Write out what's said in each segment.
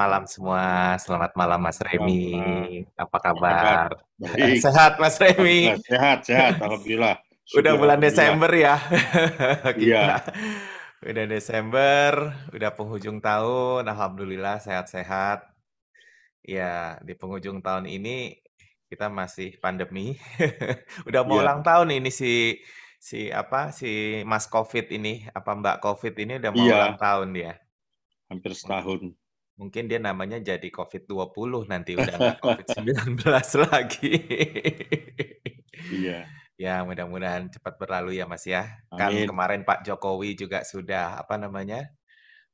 malam semua. Selamat malam Mas Remi. Apa kabar? Baik. Sehat Mas Remi. Sehat, sehat. Alhamdulillah. Udah Syukur bulan Alhamdulillah. Desember ya. Iya. Udah Desember, udah penghujung tahun. Alhamdulillah sehat-sehat. Ya, di penghujung tahun ini kita masih pandemi. Udah mau Iya. ulang tahun ini si si apa si Mas Covid ini, apa Mbak Covid ini udah mau Iya. ulang tahun dia. Hampir setahun. Mungkin dia namanya jadi COVID-20 nanti udah nggak COVID-19 lagi. Iya. Ya, mudah-mudahan cepat berlalu ya Mas ya. Kan Amin. kemarin Pak Jokowi juga sudah apa namanya?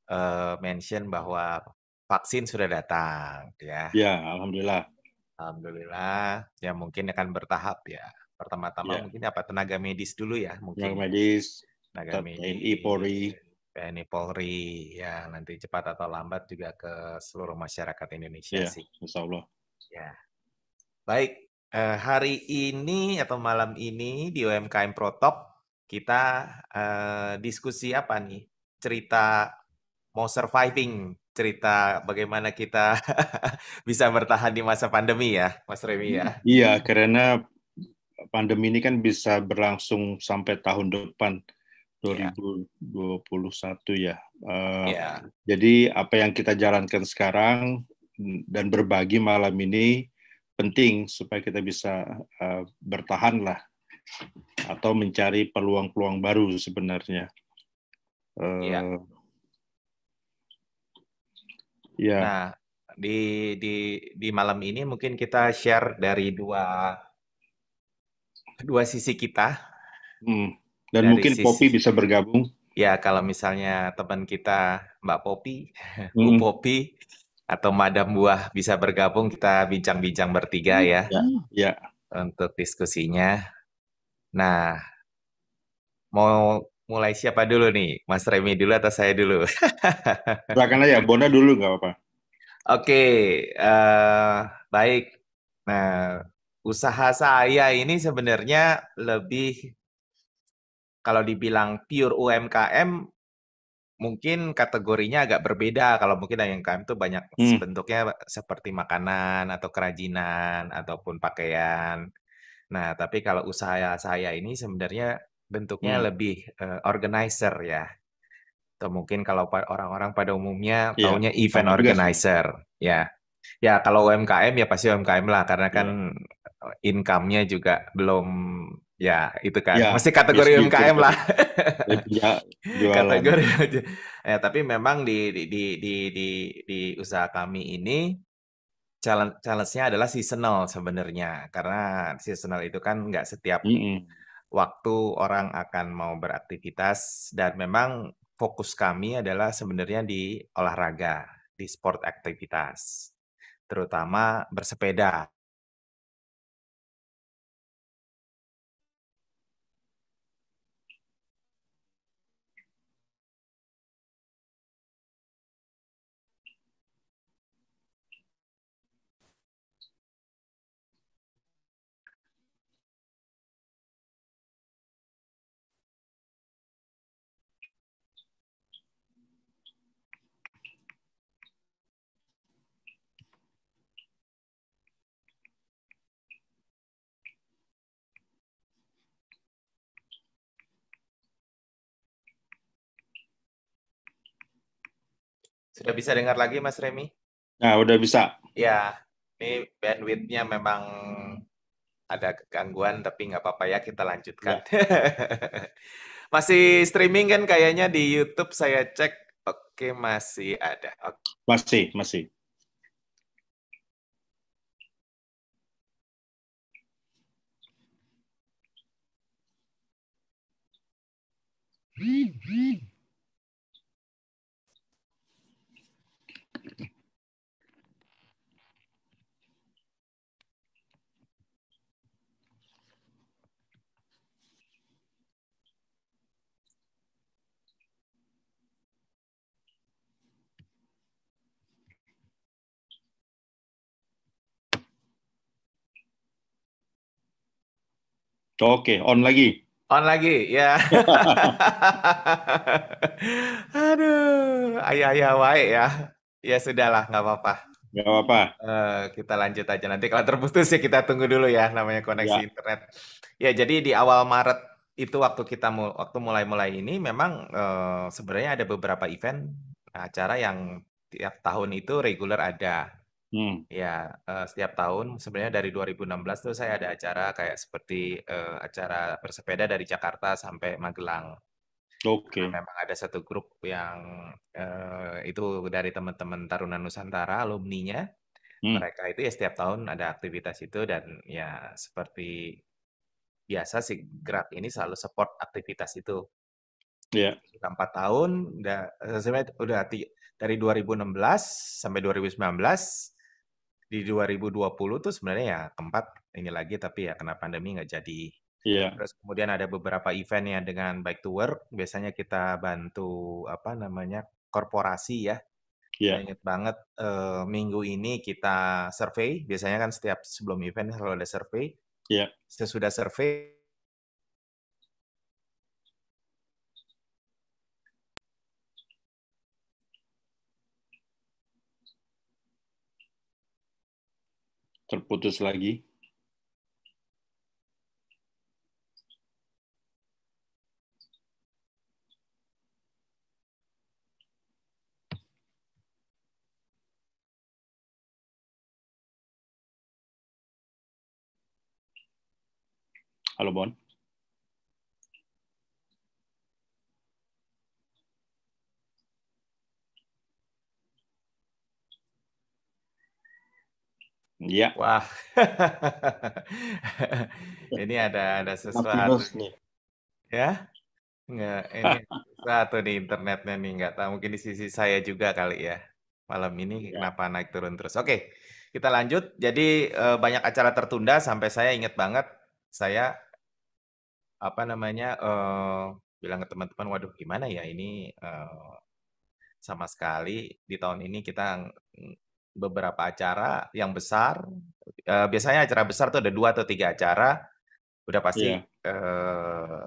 eh, mention bahwa vaksin sudah datang ya. Ya, alhamdulillah. Alhamdulillah. Ya mungkin akan bertahap ya. Pertama-tama Ya. mungkin apa tenaga medis dulu ya mungkin. medis, Tenaga TNI, medis, Polri. TNI Polri, ya nanti cepat atau lambat juga ke seluruh masyarakat Indonesia Ya, sih. insya Allah. Ya. Baik, eh, hari ini atau malam ini di UMKM Protop kita eh, diskusi apa nih? Cerita mau surviving, cerita bagaimana kita bisa bertahan di masa pandemi ya, Mas Remi ya. Iya, karena pandemi ini kan bisa berlangsung sampai tahun depan 2021 ya. Eh, ya, Jadi apa yang kita jalankan sekarang dan berbagi malam ini penting supaya kita bisa eh, bertahan lah atau mencari peluang-peluang baru sebenarnya. ya. Eh, ya, Nah, di di di malam ini mungkin kita share dari dua dua sisi kita, hmm. Dan dari mungkin Poppy sisi bisa bergabung. Ya, kalau misalnya teman kita Mbak Popi, Bu Hmm. Popi, atau Madam Buah bisa bergabung, kita bincang-bincang bertiga ya Ya, ya. untuk diskusinya. Nah, mau mulai siapa dulu nih? Mas Remi dulu atau saya dulu? Silakan aja, Bona dulu nggak apa-apa. Oke, eh, baik. Nah, usaha saya ini sebenarnya lebih kalau dibilang pure UMKM mungkin kategorinya agak berbeda. Kalau mungkin yang UMKM itu banyak Hmm. bentuknya seperti makanan atau kerajinan ataupun pakaian. Nah, tapi kalau usaha saya ini sebenarnya bentuknya Hmm. lebih eh, organizer ya. Atau mungkin kalau orang-orang pada umumnya Iya, taunya event sama sih. organizer ya. Ya, kalau UMKM ya pasti UMKM lah karena Iya. kan income-nya juga belum ya itu kan. Ya, Mesti kategori segitu UMKM lah. ya, kategori aja. Ya, tapi memang di di di di di, di usaha kami ini challenge challenge-nya adalah seasonal sebenarnya karena seasonal itu kan nggak setiap Mm-mm. waktu orang akan mau beraktivitas dan memang fokus kami adalah sebenarnya di olahraga, di sport aktivitas, terutama bersepeda. Sudah bisa dengar lagi Mas Remi? Nah, udah bisa. Ya, ini bandwidth-nya memang ada gangguan tapi nggak apa-apa ya kita lanjutkan. Ya, Masih streaming kan kayaknya di YouTube saya cek. Oke, masih ada. Oke. masih, masih. Oke, on lagi. On lagi, ya. Aduh, ayah-ayah wae ya. Ya sudahlah, nggak apa-apa. Nggak apa-apa. Uh, kita lanjut aja nanti kalau terputus ya kita tunggu dulu ya namanya koneksi ya. internet. Ya jadi di awal Maret itu waktu kita waktu mulai-mulai ini memang uh, sebenarnya ada beberapa event acara yang tiap tahun itu reguler ada. Hmm. Ya, uh, setiap tahun sebenarnya dari 2016 tuh saya ada acara kayak seperti uh, acara bersepeda dari Jakarta sampai Magelang. Oke. Okay. memang ada satu grup yang uh, itu dari teman-teman Taruna Nusantara, alumninya. Hmm. Mereka itu ya setiap tahun ada aktivitas itu dan ya seperti biasa sih gerak ini selalu support aktivitas itu. Iya. Yeah. Empat tahun, udah sebenarnya udah dari 2016 sampai 2019 di 2020 tuh sebenarnya ya keempat ini lagi tapi ya kena pandemi nggak jadi. Iya. Terus kemudian ada beberapa event yang dengan Bike to Work biasanya kita bantu apa namanya korporasi ya. Iya. Ingat banget uh, minggu ini kita survei biasanya kan setiap sebelum event kalau ada survei Yeah. Sesudah survei terputus lagi. Halo Bon. Iya. Wah. ini ada ada sesuatu. nih. Ya? Enggak, ini satu di internetnya nih, nggak tahu mungkin di sisi saya juga kali ya. Malam ini ya. kenapa naik turun terus. Oke, kita lanjut. Jadi eh, banyak acara tertunda sampai saya ingat banget saya apa namanya, uh, bilang ke teman-teman, "Waduh gimana ya ini, uh, sama sekali di tahun ini kita beberapa acara yang besar, uh, biasanya acara besar tuh ada dua atau tiga acara, udah pasti, yeah. Iya. uh,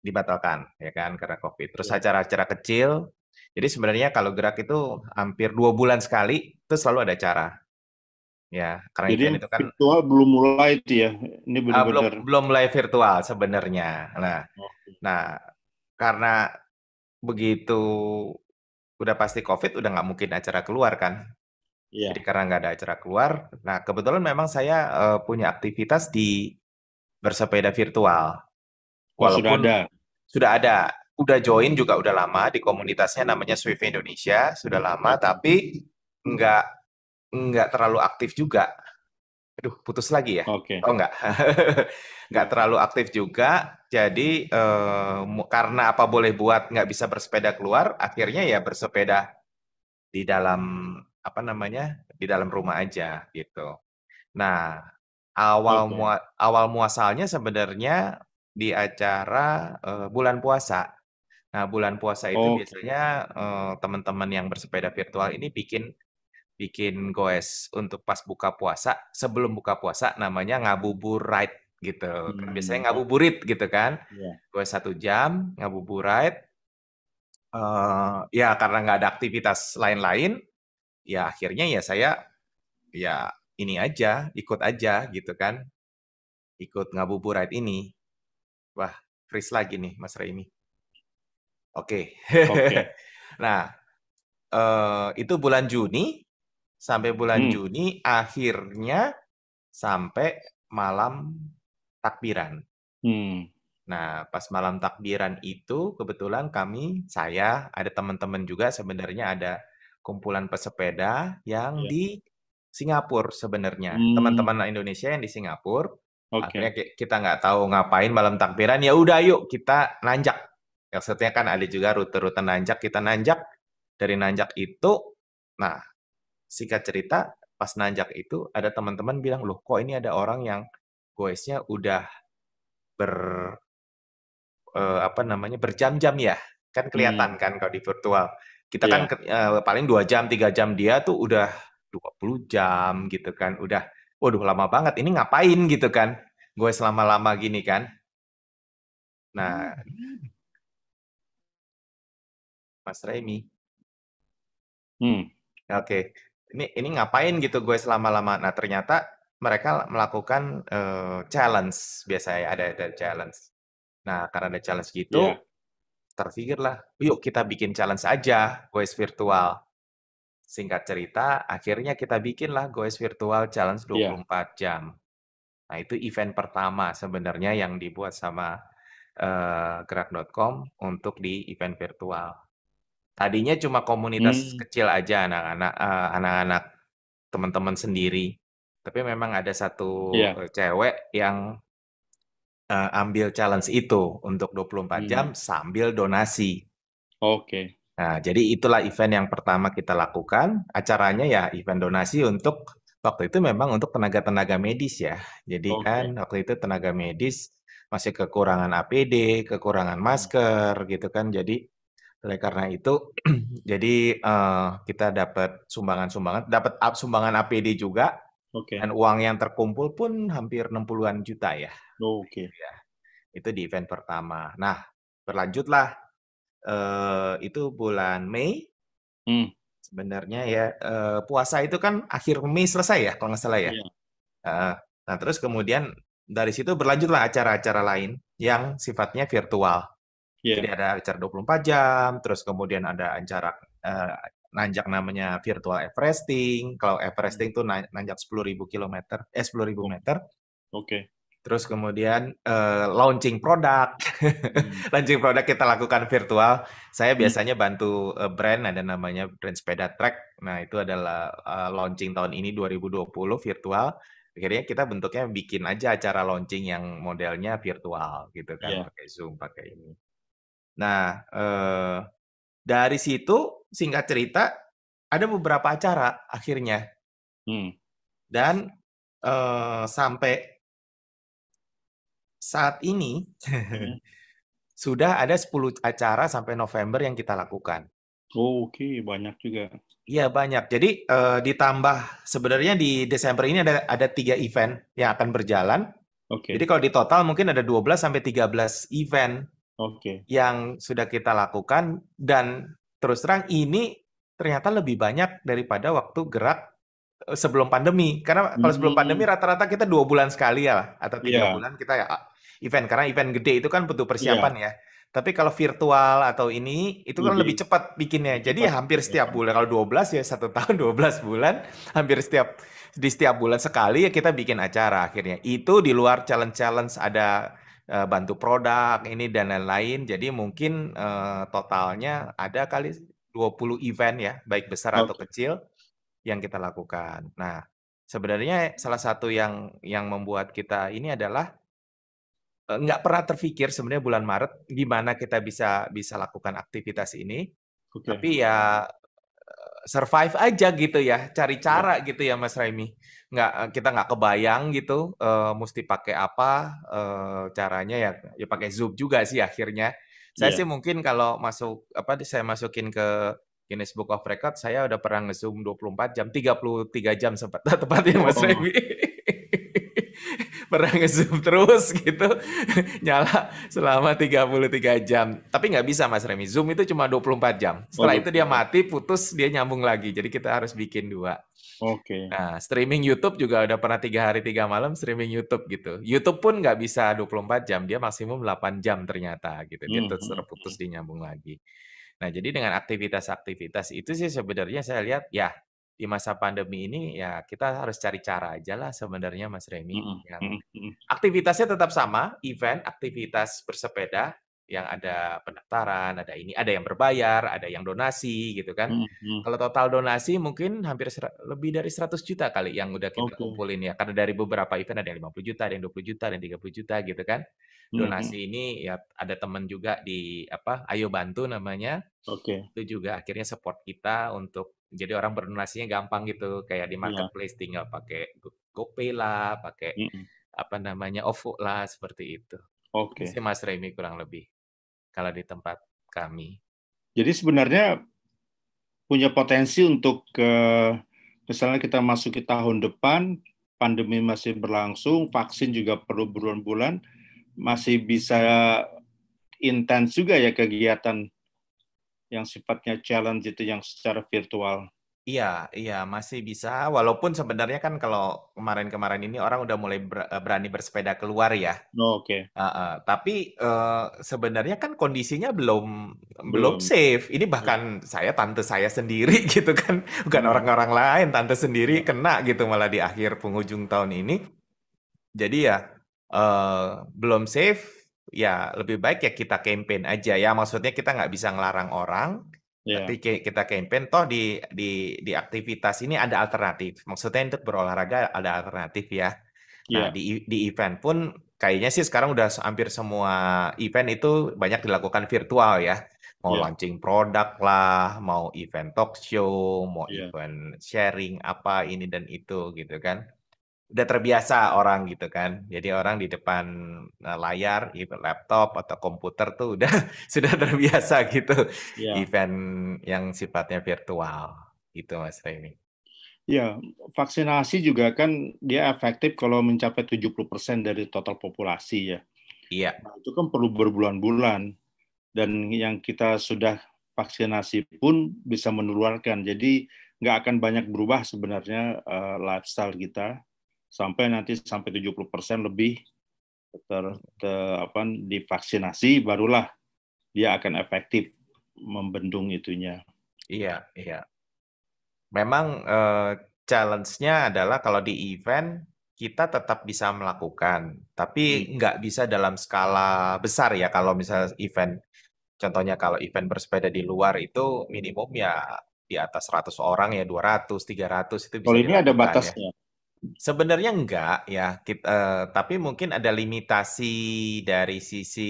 dibatalkan ya kan karena Covid. Terus iya. acara-acara kecil, jadi sebenarnya kalau gerak itu hampir dua bulan sekali, itu selalu ada acara. Ya, karena Jadi event itu kan virtual belum mulai itu ya. Ini benar-benar uh, belum belum mulai virtual sebenarnya. Nah, okay. nah karena begitu udah pasti COVID udah nggak mungkin acara keluar kan. Yeah. Jadi karena nggak ada acara keluar, nah kebetulan memang saya uh, punya aktivitas di bersepeda virtual. Walaupun oh, sudah ada. Sudah ada. Udah join juga udah lama di komunitasnya namanya Swift Indonesia, sudah lama tapi nggak nggak terlalu aktif juga. Aduh, putus lagi ya? Oke. Okay. Oh, nggak. nggak terlalu aktif juga. Jadi, eh, karena apa boleh buat nggak bisa bersepeda keluar, akhirnya ya bersepeda di dalam, apa namanya, di dalam rumah aja, gitu. Nah, awal okay. mua, awal muasalnya sebenarnya di acara eh, bulan puasa. Nah, bulan puasa itu okay. biasanya eh, teman-teman yang bersepeda virtual ini bikin bikin goes untuk pas buka puasa, sebelum buka puasa namanya ngabuburit gitu. Hmm. Biasanya ngabuburit gitu kan. Yeah. Goes satu jam, ngabuburit. Uh, ya karena nggak ada aktivitas lain-lain, ya akhirnya ya saya ya ini aja, ikut aja gitu kan. Ikut ngabuburit ini. Wah, freeze lagi nih Mas Remy. Oke. Okay. okay. nah, uh, itu bulan Juni sampai bulan hmm. Juni akhirnya sampai malam takbiran. Hmm. Nah, pas malam takbiran itu kebetulan kami, saya, ada teman-teman juga sebenarnya ada kumpulan pesepeda yang yeah. di Singapura sebenarnya. Hmm. Teman-teman Indonesia yang di Singapura. Okay. Akhirnya kita nggak tahu ngapain malam takbiran, ya udah yuk kita nanjak. Maksudnya kan ada juga rute-rute nanjak, kita nanjak. Dari nanjak itu, nah singkat cerita pas nanjak itu ada teman-teman bilang loh kok ini ada orang yang goesnya udah ber uh, apa namanya berjam-jam ya kan kelihatan hmm. kan kalau di virtual kita yeah. kan uh, paling dua jam tiga jam dia tuh udah 20 jam gitu kan udah waduh lama banget ini ngapain gitu kan gue selama lama gini kan nah Mas Remy hmm Oke, ini ini ngapain gitu gue selama-lama? Nah ternyata mereka melakukan uh, challenge biasanya ada ada challenge. Nah karena ada challenge gitu, yeah. Terpikirlah, yuk kita bikin challenge aja, goes virtual. Singkat cerita, akhirnya kita bikinlah goes virtual challenge 24 yeah. jam. Nah itu event pertama sebenarnya yang dibuat sama uh, gerak.com untuk di event virtual. Tadinya cuma komunitas hmm. kecil aja anak-anak uh, anak-anak teman-teman sendiri. Tapi memang ada satu yeah. cewek yang uh, ambil challenge itu untuk 24 hmm. jam sambil donasi. Oke. Okay. Nah, jadi itulah event yang pertama kita lakukan. Acaranya ya event donasi untuk waktu itu memang untuk tenaga-tenaga medis ya. Jadi okay. kan waktu itu tenaga medis masih kekurangan APD, kekurangan masker gitu kan. Jadi oleh karena itu, jadi uh, kita dapat sumbangan-sumbangan, dapat sumbangan APD juga, okay. dan uang yang terkumpul pun hampir 60-an juta ya. Oh, Oke. Okay. Ya, itu di event pertama. Nah, berlanjutlah uh, itu bulan Mei. Hmm. Sebenarnya ya uh, puasa itu kan akhir Mei selesai ya, kalau nggak salah ya. Yeah. Iya. Uh, nah, terus kemudian dari situ berlanjutlah acara-acara lain yang sifatnya virtual. Yeah. Jadi ada acara 24 jam, terus kemudian ada acara uh, nanjak namanya virtual Everesting. Kalau Everesting tuh nanjak 10.000 km, eh 10.000 meter. Oke. Okay. Terus kemudian uh, launching produk, hmm. launching produk kita lakukan virtual. Saya hmm. biasanya bantu uh, brand, ada namanya brand sepeda track. Nah itu adalah uh, launching tahun ini 2020 virtual. Akhirnya kita bentuknya bikin aja acara launching yang modelnya virtual gitu kan, yeah. pakai Zoom, pakai ini. Nah, eh, dari situ singkat cerita ada beberapa acara akhirnya. Hmm. Dan eh, sampai saat ini hmm. sudah ada 10 acara sampai November yang kita lakukan. Oh, Oke, okay. banyak juga. Iya banyak. Jadi eh, ditambah sebenarnya di Desember ini ada ada tiga event yang akan berjalan. Oke. Okay. Jadi kalau di total mungkin ada 12 sampai 13 event okay. yang sudah kita lakukan dan terus terang ini ternyata lebih banyak daripada waktu gerak sebelum pandemi karena kalau sebelum hmm. pandemi rata-rata kita dua bulan sekali ya atau tiga yeah. bulan kita ya event karena event gede itu kan butuh persiapan yeah. ya tapi kalau virtual atau ini itu kan lebih, lebih cepat bikinnya jadi cepat. hampir setiap bulan kalau 12 ya satu tahun 12 bulan hampir setiap di setiap bulan sekali ya kita bikin acara akhirnya itu di luar challenge-challenge ada uh, bantu produk ini dan lain-lain. Jadi mungkin uh, totalnya ada kali 20 event ya, baik besar okay. atau kecil yang kita lakukan. Nah, sebenarnya salah satu yang yang membuat kita ini adalah nggak pernah terpikir sebenarnya bulan Maret gimana kita bisa bisa lakukan aktivitas ini. Okay. Tapi ya survive aja gitu ya, cari iya. cara yeah. gitu ya Mas Raimi. Nggak kita nggak kebayang gitu uh, mesti pakai apa uh, caranya ya ya pakai Zoom juga sih akhirnya. Saya yeah. sih mungkin kalau masuk apa saya masukin ke Guinness Book of Record saya udah pernah nge-zoom 24 jam, 33 jam sempat tepatnya Mas oh. Raimi pernah nge-zoom terus gitu nyala selama 33 jam tapi nggak bisa Mas Remi zoom itu cuma 24 jam setelah oh, itu dia mati putus dia nyambung lagi jadi kita harus bikin dua Oke. Okay. Nah, streaming YouTube juga udah pernah tiga hari tiga malam streaming YouTube gitu. YouTube pun nggak bisa 24 jam, dia maksimum 8 jam ternyata gitu. Dia hmm, terus hmm, terputus hmm. di nyambung lagi. Nah, jadi dengan aktivitas-aktivitas itu sih sebenarnya saya lihat ya di masa pandemi ini ya kita harus cari cara aja lah sebenarnya Mas Remi. Mm -hmm. yang aktivitasnya tetap sama, event, aktivitas bersepeda yang ada pendaftaran, ada ini, ada yang berbayar, ada yang donasi gitu kan. Mm -hmm. Kalau total donasi mungkin hampir lebih dari 100 juta kali yang udah kita okay. kumpulin ya. Karena dari beberapa event ada yang 50 juta, ada yang 20 juta, ada yang 30 juta gitu kan. Donasi mm -hmm. ini ya ada teman juga di apa Ayo Bantu namanya. Oke. Okay. Itu juga akhirnya support kita untuk jadi orang berdonasinya gampang gitu kayak di iya. marketplace yeah. tinggal pakai GoPay lah, pakai mm -hmm. apa namanya OVO lah seperti itu. Oke. Okay. Mas Remi kurang lebih kalau di tempat kami. Jadi sebenarnya punya potensi untuk ke misalnya kita masuk ke tahun depan pandemi masih berlangsung, vaksin juga perlu bulan-bulan, masih bisa intens juga ya kegiatan yang sifatnya challenge itu yang secara virtual. Iya iya, masih bisa, walaupun sebenarnya kan kalau kemarin-kemarin ini orang udah mulai ber eee, berani bersepeda keluar ya. Oh, oke. Heeh, tapi, eee, sebenarnya kan kondisinya belum belum Belum. safe. Ini Ya. bahkan saya tante saya sendiri gitu kan, bukan Hmm. orang-orang lain, tante sendiri Ya. kena gitu malah di akhir penghujung tahun ini. Jadi ya, eee, belum safe, ya lebih baik ya kita campaign aja. Ya maksudnya kita nggak bisa ngelarang orang, Iya. tapi kita campaign, toh di di di aktivitas ini ada alternatif. Maksudnya untuk berolahraga ada alternatif ya. Nah, Iya. di di event pun kayaknya sih sekarang udah hampir semua event itu banyak dilakukan virtual ya. Mau Iya. launching produk lah, mau event talk show, mau Iya. event sharing apa ini dan itu gitu kan. Udah terbiasa orang gitu kan. Jadi orang di depan, eee, layar gitu, laptop atau komputer tuh udah sudah terbiasa gitu Iya. event yang sifatnya virtual, gitu Mas Remi. Iya, vaksinasi juga kan dia efektif kalau mencapai 70% dari total populasi ya. Iya. Nah, itu kan perlu berbulan-bulan dan yang kita sudah vaksinasi pun bisa menularkan. Jadi nggak akan banyak berubah sebenarnya uh, lifestyle kita sampai nanti sampai 70% lebih ter, ter apa divaksinasi barulah dia akan efektif membendung itunya. Iya, iya. Memang, eee, challenge-nya adalah kalau di event, kita tetap bisa melakukan, tapi Hmm. nggak bisa dalam skala besar ya, kalau misalnya event contohnya kalau event bersepeda di luar itu minimum ya di atas 100 orang ya 200, 300 itu bisa Kalau ini ada dilakukan ya. Sebenarnya enggak ya, kit eee, tapi mungkin ada limitasi dari sisi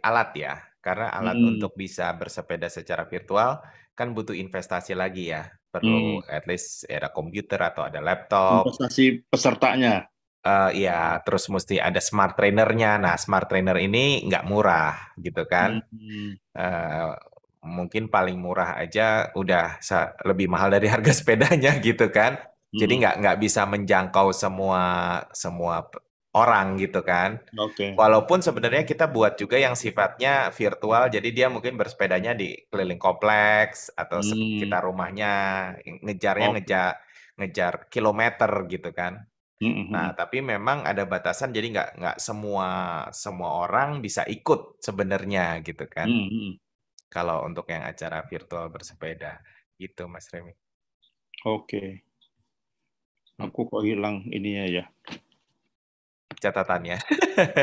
alat ya, karena alat Hmm. untuk bisa bersepeda secara virtual kan butuh investasi lagi ya. Hmm. Perlu at least ada komputer atau ada laptop. Investasi pesertanya? Eee, iya, terus musti ada smart trainer-nya. Nah, smart trainer ini nggak murah gitu kan. Hmm. Eee, mungkin paling murah aja udah sa lebih mahal dari harga sepedanya gitu kan. Jadi Hmm. nggak nggak bisa menjangkau semua semua orang gitu kan. Oke. Walaupun sebenarnya kita buat juga yang sifatnya virtual, jadi dia mungkin bersepedanya di keliling kompleks atau Hmm. sekitar rumahnya, ngejarnya Oke. ngeja ngejar kilometer gitu kan. Mhm Nah, mhm. tapi memang ada batasan jadi nggak nggak semua semua orang bisa ikut sebenarnya gitu kan. Mhm mhm. Kalau untuk yang acara virtual bersepeda, gitu Mas Remi. Oke. Hmm. Aku kok hilang ininya ya. Catatannya.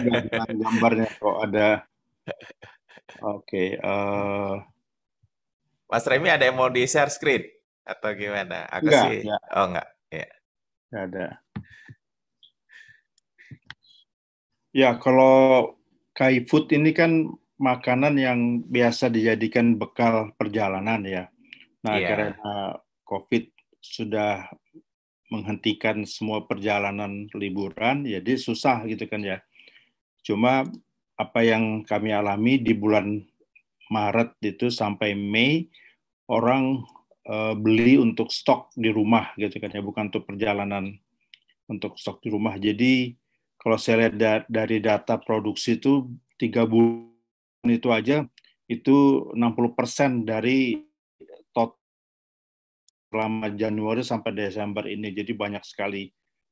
Enggak, hilang gambarnya kok ada Oke, eee Mas Remi ada yang mau di-share screen atau gimana? Aku Enggak, sih enggak. oh enggak, iya. Nggak ada. Ya, kalau Kai Food ini kan makanan yang biasa dijadikan bekal perjalanan ya. Nah, Iya. karena COVID sudah menghentikan semua perjalanan liburan, jadi susah gitu kan ya. Cuma apa yang kami alami di bulan Maret itu sampai Mei, orang uh, beli untuk stok di rumah gitu kan ya, bukan untuk perjalanan untuk stok di rumah. Jadi kalau saya lihat da dari data produksi itu tiga bulan itu aja itu 60% dari selama Januari sampai Desember ini. Jadi banyak sekali.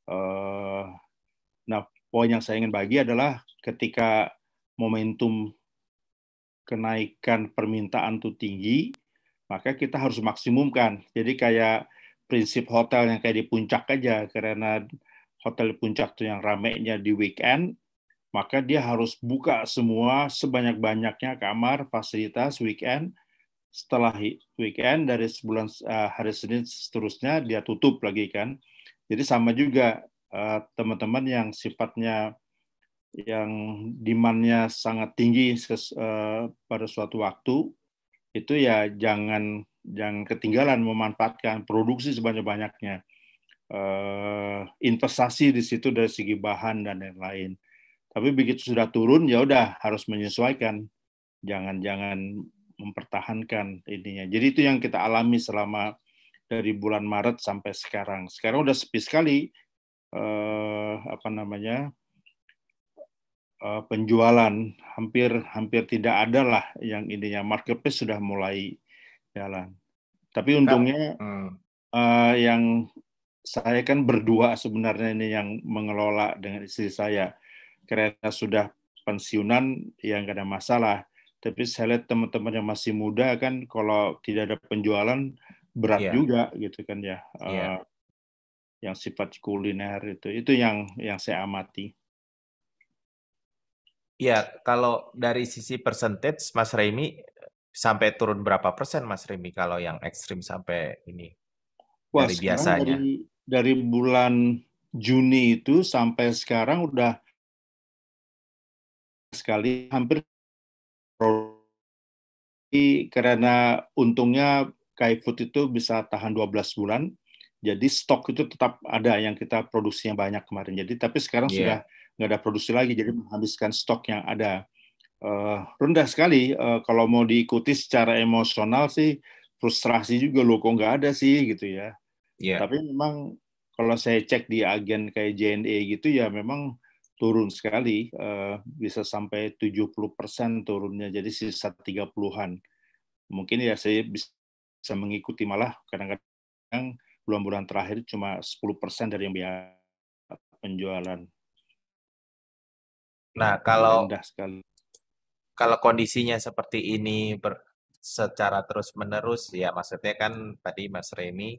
Uh, nah, poin yang saya ingin bagi adalah ketika momentum kenaikan permintaan itu tinggi, maka kita harus maksimumkan. Jadi kayak prinsip hotel yang kayak di puncak aja, karena hotel di puncak itu yang ramainya di weekend, maka dia harus buka semua sebanyak-banyaknya kamar, fasilitas weekend. Setelah weekend dari sebulan uh, hari Senin seterusnya dia tutup lagi kan. Jadi sama juga teman-teman uh, yang sifatnya yang demand-nya sangat tinggi uh, pada suatu waktu itu ya jangan jangan ketinggalan memanfaatkan produksi sebanyak-banyaknya. Investasi di situ dari segi bahan dan lain-lain. Tapi begitu sudah turun ya udah harus menyesuaikan. Jangan-jangan mempertahankan ininya jadi itu yang kita alami selama dari bulan Maret sampai sekarang sekarang udah sepi sekali uh, apa namanya uh, penjualan hampir hampir tidak ada lah yang ininya marketplace sudah mulai jalan. Tapi untungnya hmm. uh, yang saya kan berdua sebenarnya ini yang mengelola dengan istri saya. Karena sudah pensiunan ya nggak ada masalah. Tapi saya lihat teman-teman yang masih muda kan kalau tidak ada penjualan berat yeah. juga gitu kan ya. Yeah. Uh, yang sifat kuliner itu itu yang yang saya amati. Ya, kalau dari sisi percentage Mas Remi sampai turun berapa persen Mas Remi kalau yang ekstrim sampai ini Wah, dari biasanya? Dari, dari bulan Juni itu sampai sekarang udah sekali hampir karena untungnya Kai Food itu bisa tahan 12 bulan. Jadi stok itu tetap ada yang kita produksi yang banyak kemarin. Jadi tapi sekarang yeah. sudah nggak ada produksi lagi, jadi menghabiskan stok yang ada. Uh, rendah sekali uh, kalau mau diikuti secara emosional sih frustrasi juga loh kok nggak ada sih gitu ya. Yeah. Tapi memang kalau saya cek di agen kayak JNE gitu ya memang turun sekali uh, bisa sampai 70% turunnya jadi sisa 30-an. Mungkin ya saya bisa mengikuti malah kadang-kadang bulan-bulan terakhir cuma 10% dari yang biasa penjualan. Nah, kalau kalau kondisinya seperti ini ber, secara terus-menerus ya maksudnya kan tadi Mas Remi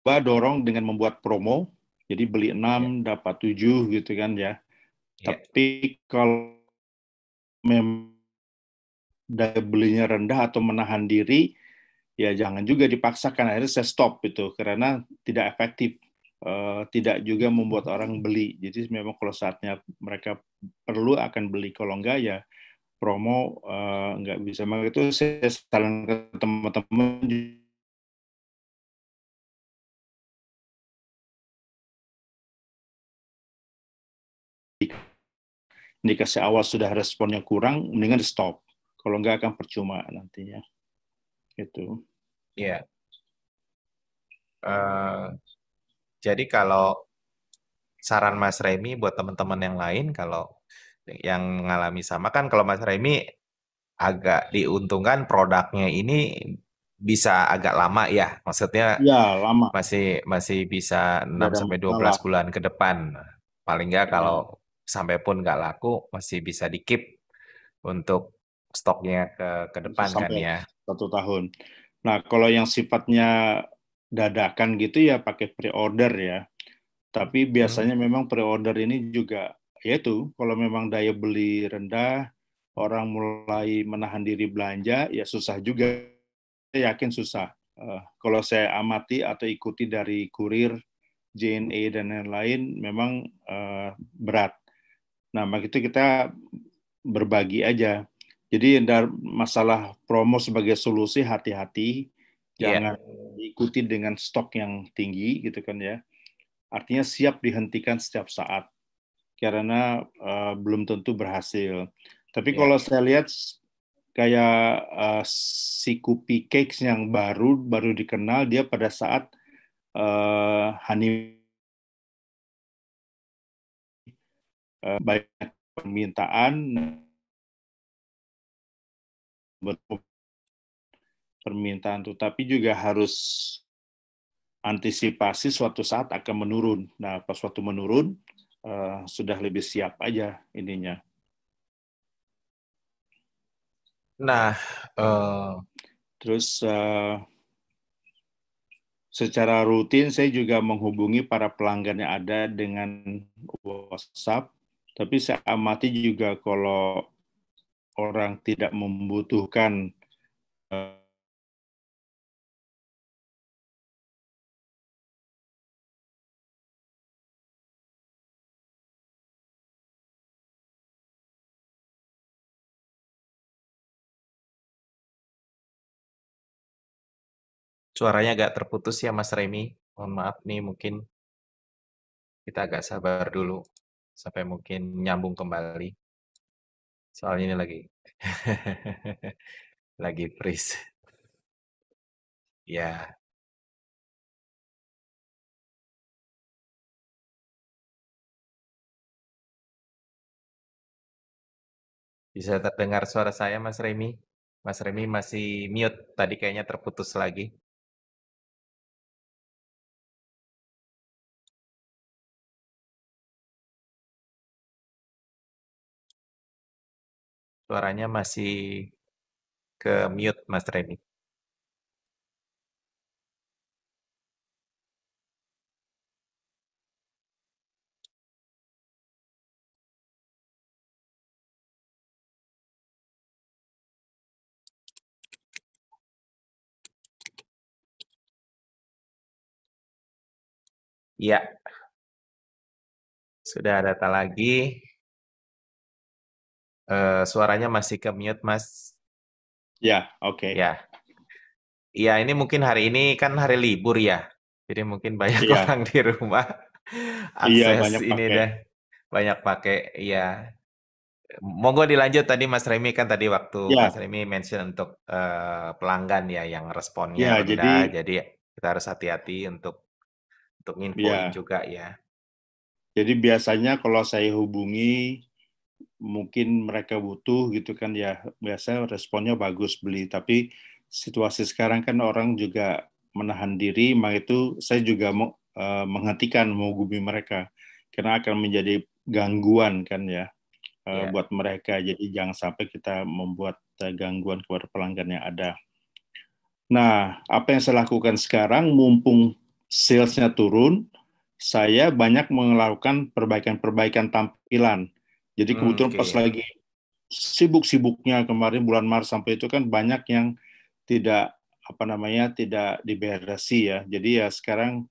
coba dorong dengan membuat promo. Jadi beli 6 ya. dapat 7 gitu kan ya. Ya. Tapi kalau memang daya belinya rendah atau menahan diri, ya jangan juga dipaksakan. Akhirnya saya stop itu karena tidak efektif. Uh, tidak juga membuat orang beli. Jadi memang kalau saatnya mereka perlu akan beli kalau enggak ya promo uh, nggak bisa maka itu saya saran ke teman-teman indikasi awal sudah responnya kurang, mendingan di stop. Kalau enggak akan percuma nantinya. Itu. Iya. Yeah. Uh, jadi kalau saran Mas Remi buat teman-teman yang lain kalau yang mengalami sama kan kalau Mas Remi agak diuntungkan produknya ini bisa agak lama ya maksudnya ya lama masih masih bisa 6 sampai 12 malah. bulan ke depan paling enggak ya. kalau sampai pun nggak laku masih bisa di keep untuk stoknya ke ke depan kan ya satu tahun nah kalau yang sifatnya dadakan gitu ya pakai pre-order ya tapi biasanya hmm. memang pre-order ini juga yaitu kalau memang daya beli rendah, orang mulai menahan diri belanja, ya susah juga. Saya yakin susah. Uh, kalau saya amati atau ikuti dari kurir, JNE dan lain-lain, memang uh, berat. Nah, maka itu kita berbagi aja. Jadi masalah promo sebagai solusi hati-hati, iya. jangan yeah. ikuti dengan stok yang tinggi gitu kan ya artinya siap dihentikan setiap saat karena uh, belum tentu berhasil. Tapi yeah. kalau saya lihat kayak uh, si Kupi Cakes yang baru baru dikenal dia pada saat uh, honey uh, banyak permintaan permintaan tuh tapi juga harus antisipasi suatu saat akan menurun. Nah, pas suatu menurun, uh, sudah lebih siap aja ininya. Nah, uh... terus uh, secara rutin saya juga menghubungi para pelanggan yang ada dengan WhatsApp. Tapi saya amati juga kalau orang tidak membutuhkan uh, Suaranya agak terputus ya Mas Remi. Mohon maaf nih mungkin kita agak sabar dulu sampai mungkin nyambung kembali. Soalnya ini lagi lagi freeze. Ya. Bisa terdengar suara saya Mas Remi? Mas Remi masih mute, tadi kayaknya terputus lagi. Suaranya masih ke mute, Mas Remi. Iya. Sudah data lagi. Uh, suaranya masih ke mute, Mas. Ya, oke. Okay. Ya. Iya, ini mungkin hari ini kan hari libur ya. Jadi mungkin banyak ya. orang di rumah iya, akses iya, banyak ini deh. Banyak pakai, iya. Monggo dilanjut tadi Mas Remi kan tadi waktu ya. Mas Remi mention untuk uh, pelanggan ya yang responnya ya, rendah, jadi, jadi kita harus hati-hati untuk untuk infoin ya. juga ya. Jadi biasanya kalau saya hubungi mungkin mereka butuh gitu kan ya biasa responnya bagus beli tapi situasi sekarang kan orang juga menahan diri maka itu saya juga mau uh, menghentikan menghubungi mereka karena akan menjadi gangguan kan ya uh, eh, yeah. buat mereka jadi jangan sampai kita membuat uh, gangguan kepada pelanggan yang ada. Nah, apa yang saya lakukan sekarang mumpung salesnya turun, saya banyak melakukan perbaikan-perbaikan tampilan. Jadi hmm, kebetulan okay. pas lagi sibuk-sibuknya kemarin bulan Maret sampai itu kan banyak yang tidak apa namanya tidak diberesi ya. Jadi ya sekarang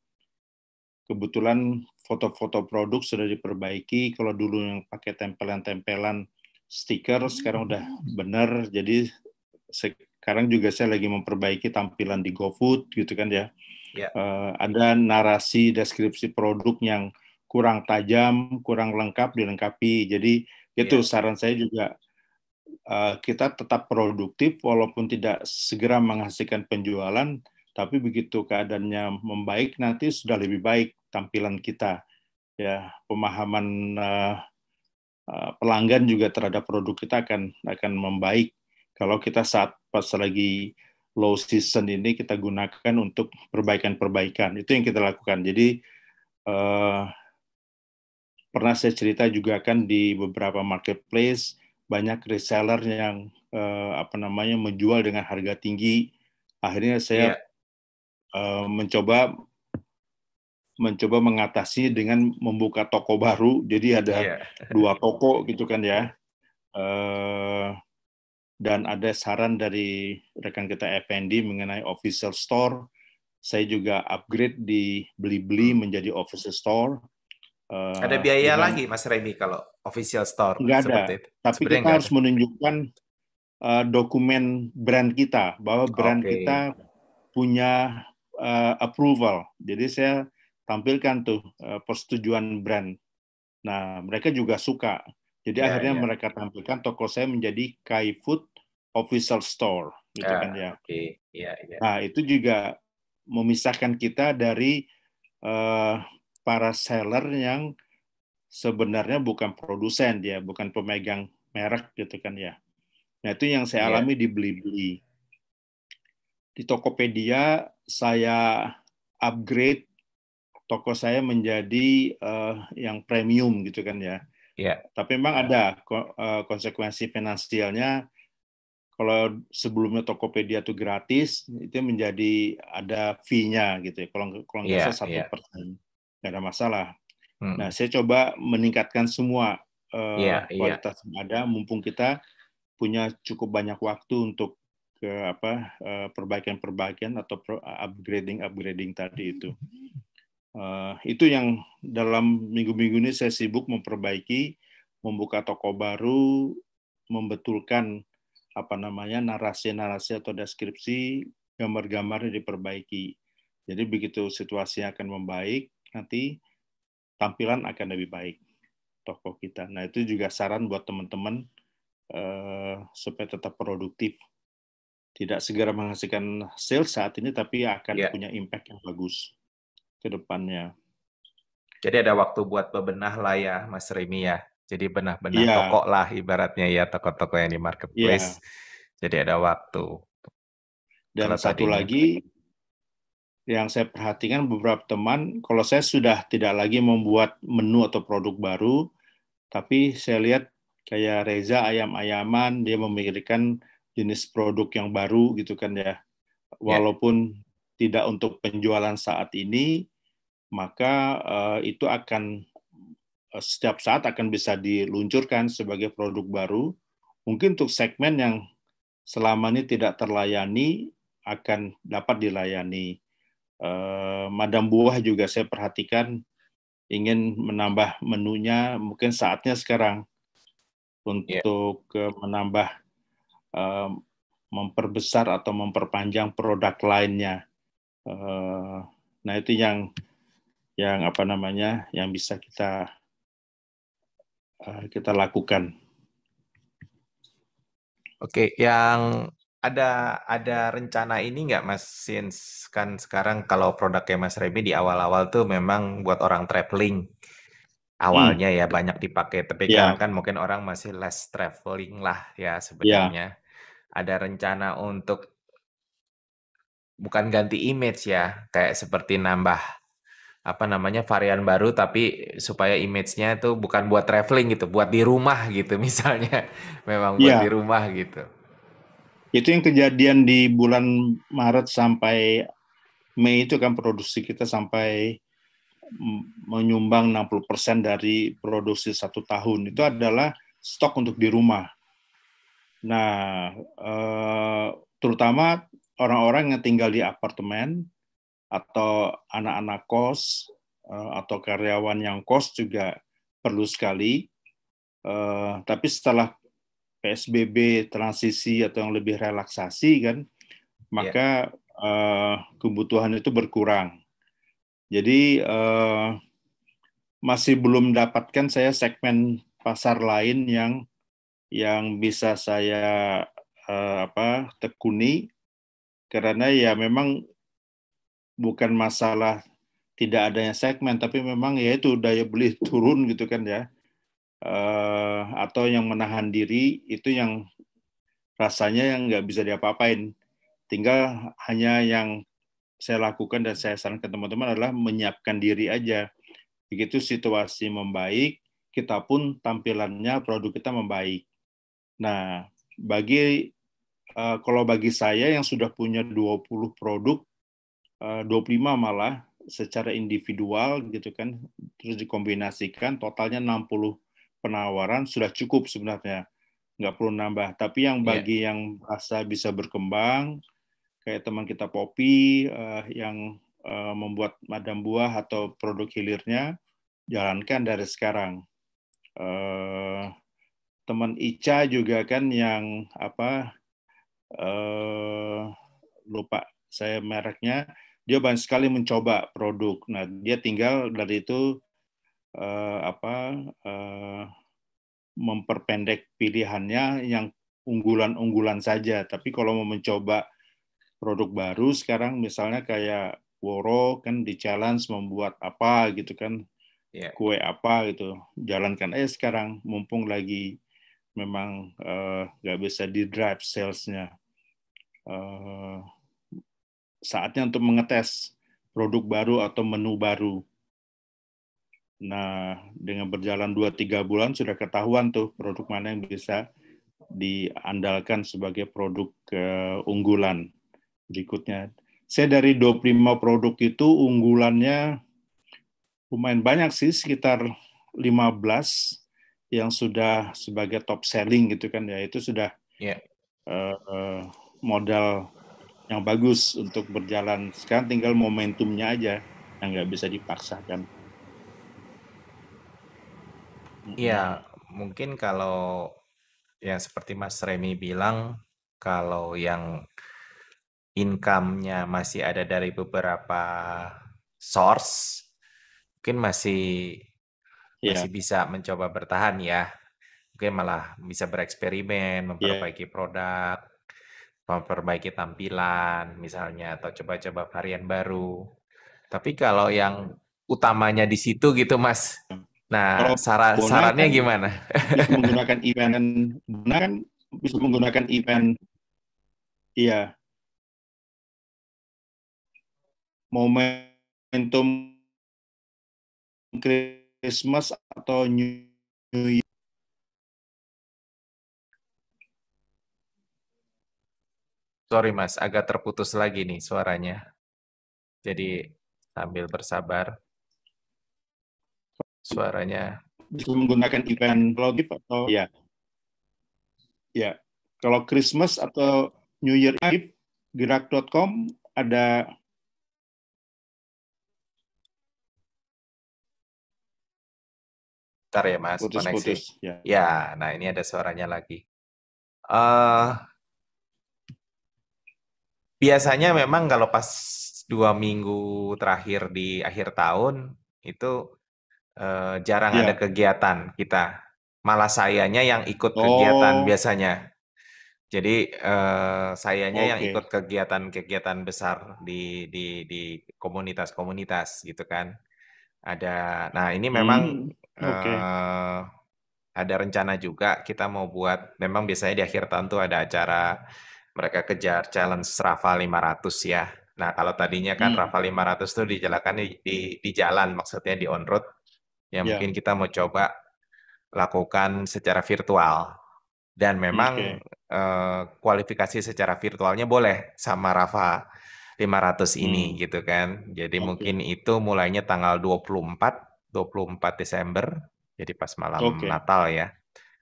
kebetulan foto-foto produk sudah diperbaiki. Kalau dulu yang pakai tempelan-tempelan stiker sekarang udah benar. Jadi sekarang juga saya lagi memperbaiki tampilan di GoFood gitu kan ya yeah. Ya. uh, ada narasi deskripsi produk yang kurang tajam, kurang lengkap dilengkapi. Jadi itu yeah. saran saya juga uh, kita tetap produktif walaupun tidak segera menghasilkan penjualan, tapi begitu keadaannya membaik nanti sudah lebih baik tampilan kita. Ya, pemahaman uh, uh, pelanggan juga terhadap produk kita akan akan membaik kalau kita saat pas lagi low season ini kita gunakan untuk perbaikan-perbaikan. Itu yang kita lakukan. Jadi uh, pernah saya cerita juga kan di beberapa marketplace banyak reseller yang uh, apa namanya menjual dengan harga tinggi. Akhirnya saya yeah. Iya. uh, mencoba mencoba mengatasi dengan membuka toko baru. Jadi ada yeah. dua toko gitu kan ya. Uh, dan ada saran dari rekan kita FND mengenai official store. Saya juga upgrade di beli-beli menjadi official store. Uh, ada biaya dengan, lagi Mas Remy kalau official store? Enggak ada. Itu. Tapi Sebenarnya kita harus ada. menunjukkan uh, dokumen brand kita bahwa brand okay. kita punya uh, approval. Jadi saya tampilkan tuh uh, persetujuan brand. Nah, mereka juga suka. Jadi ya, akhirnya ya. mereka tampilkan toko saya menjadi Kai Food official store gitu ya, kan ya. Okay. Ya, ya. Nah, itu juga memisahkan kita dari uh, para seller yang sebenarnya bukan produsen dia, bukan pemegang merek gitu kan ya. Nah, itu yang saya ya. alami di beli-beli. Di Tokopedia saya upgrade toko saya menjadi uh, yang premium gitu kan ya. Ya. Tapi memang ada eh, konsekuensi finansialnya kalau sebelumnya Tokopedia itu gratis, itu menjadi ada fee-nya gitu ya. Kalau kalau nggak yeah, salah satu yeah. persen, nggak ada masalah. Hmm. Nah, saya coba meningkatkan semua uh, yeah, kualitas yeah. yang ada, mumpung kita punya cukup banyak waktu untuk ke apa uh, perbaikan-perbaikan atau upgrading upgrading tadi itu. Uh, itu yang dalam minggu-minggu ini saya sibuk memperbaiki, membuka toko baru, membetulkan apa namanya narasi-narasi atau deskripsi gambar-gambarnya diperbaiki. Jadi begitu situasi akan membaik, nanti tampilan akan lebih baik toko kita. Nah itu juga saran buat teman-teman uh, supaya tetap produktif. Tidak segera menghasilkan sales saat ini, tapi akan yeah. punya impact yang bagus ke depannya. Jadi ada waktu buat bebenah lah ya, Mas Remi ya. Jadi benar-benar yeah. toko lah ibaratnya ya toko-toko yang di marketplace. Yeah. Jadi ada waktu. Dan kalau satu tadinya. lagi yang saya perhatikan beberapa teman, kalau saya sudah tidak lagi membuat menu atau produk baru, tapi saya lihat kayak Reza ayam-ayaman dia memikirkan jenis produk yang baru gitu kan ya. Walaupun yeah. tidak untuk penjualan saat ini, maka uh, itu akan uh, setiap saat akan bisa diluncurkan sebagai produk baru. Mungkin untuk segmen yang selama ini tidak terlayani akan dapat dilayani. Uh, Madam Buah juga saya perhatikan ingin menambah menunya, mungkin saatnya sekarang untuk yeah. menambah uh, memperbesar atau memperpanjang produk lainnya. Uh, nah itu yang yang apa namanya yang bisa kita kita lakukan. Oke, yang ada ada rencana ini nggak Mas Since kan sekarang kalau produknya Mas Remy di awal-awal tuh memang buat orang traveling awalnya hmm. ya banyak dipakai tapi yeah. kan mungkin orang masih less traveling lah ya sebenarnya. Yeah. Ada rencana untuk bukan ganti image ya, kayak seperti nambah apa namanya varian baru tapi supaya image-nya itu bukan buat traveling gitu, buat di rumah gitu misalnya. Memang buat yeah. di rumah gitu. Itu yang kejadian di bulan Maret sampai Mei itu kan produksi kita sampai menyumbang 60% dari produksi satu tahun itu adalah stok untuk di rumah. Nah, eh, terutama orang-orang yang tinggal di apartemen atau anak-anak kos uh, atau karyawan yang kos juga perlu sekali. Uh, tapi setelah PSBB transisi atau yang lebih relaksasi kan, maka yeah. uh, kebutuhan itu berkurang. Jadi uh, masih belum dapatkan saya segmen pasar lain yang yang bisa saya uh, apa tekuni karena ya memang bukan masalah tidak adanya segmen, tapi memang ya itu daya beli turun gitu kan ya, uh, atau yang menahan diri itu yang rasanya yang nggak bisa diapa-apain. Tinggal hanya yang saya lakukan dan saya sarankan teman-teman adalah menyiapkan diri aja. Begitu situasi membaik, kita pun tampilannya produk kita membaik. Nah, bagi uh, kalau bagi saya yang sudah punya 20 produk 25 eh, malah secara individual gitu kan terus dikombinasikan totalnya 60 penawaran sudah cukup sebenarnya nggak perlu nambah tapi yang iya. bagi yeah. yang rasa bisa berkembang kayak teman kita Poppy uh, yang uh, membuat madam buah atau produk hilirnya jalankan dari sekarang uh, teman Ica juga kan yang apa uh, lupa saya mereknya dia banyak sekali mencoba produk. Nah, dia tinggal dari itu uh, apa uh, memperpendek pilihannya yang unggulan-unggulan saja. Tapi kalau mau mencoba produk baru sekarang misalnya kayak Woro kan di challenge membuat apa gitu kan yeah. kue apa gitu jalankan aja sekarang mumpung lagi memang uh, nggak bisa di drive salesnya uh, saatnya untuk mengetes produk baru atau menu baru. Nah, dengan berjalan 2-3 bulan sudah ketahuan tuh produk mana yang bisa diandalkan sebagai produk keunggulan berikutnya. Saya dari 25 produk itu unggulannya lumayan banyak sih, sekitar 15 yang sudah sebagai top selling gitu kan ya. Itu sudah yeah. Iya. uh, modal yang bagus untuk berjalan. Sekarang tinggal momentumnya aja yang nggak bisa dipaksakan. Iya, mungkin kalau yang seperti Mas Remy bilang, kalau yang income-nya masih ada dari beberapa source, mungkin masih yeah. masih bisa mencoba bertahan ya. Mungkin malah bisa bereksperimen, iya. memperbaiki yeah. produk, memperbaiki tampilan misalnya atau coba-coba varian baru. Tapi kalau yang utamanya di situ gitu Mas. Nah, sara sarannya kan, gimana? bisa menggunakan event benar kan bisa menggunakan event iya momentum Christmas atau New Year Sorry Mas, agak terputus lagi nih suaranya. Jadi sambil bersabar. Suaranya. Bisa menggunakan event logif atau ya. Ya, kalau Christmas atau New Year Eve, gerak.com ada Bentar ya Mas, putus, koneksi. Putus, ya. ya, nah ini ada suaranya lagi. Uh, biasanya memang kalau pas dua minggu terakhir di akhir tahun itu uh, jarang yeah. ada kegiatan kita. Malah sayanya yang ikut kegiatan oh. biasanya. Jadi uh, sayanya okay. yang ikut kegiatan-kegiatan besar di di di komunitas-komunitas gitu kan. Ada. Nah ini memang hmm, okay. uh, ada rencana juga kita mau buat. Memang biasanya di akhir tahun tuh ada acara mereka kejar challenge Rafa 500 ya. Nah, kalau tadinya kan hmm. Rafa 500 itu dijalankan di, di, di jalan, maksudnya di on road. Ya, yeah. mungkin kita mau coba lakukan secara virtual. Dan memang okay. eh, kualifikasi secara virtualnya boleh sama Rafa 500 ini hmm. gitu kan. Jadi okay. mungkin itu mulainya tanggal 24 24 Desember. Jadi pas malam okay. Natal ya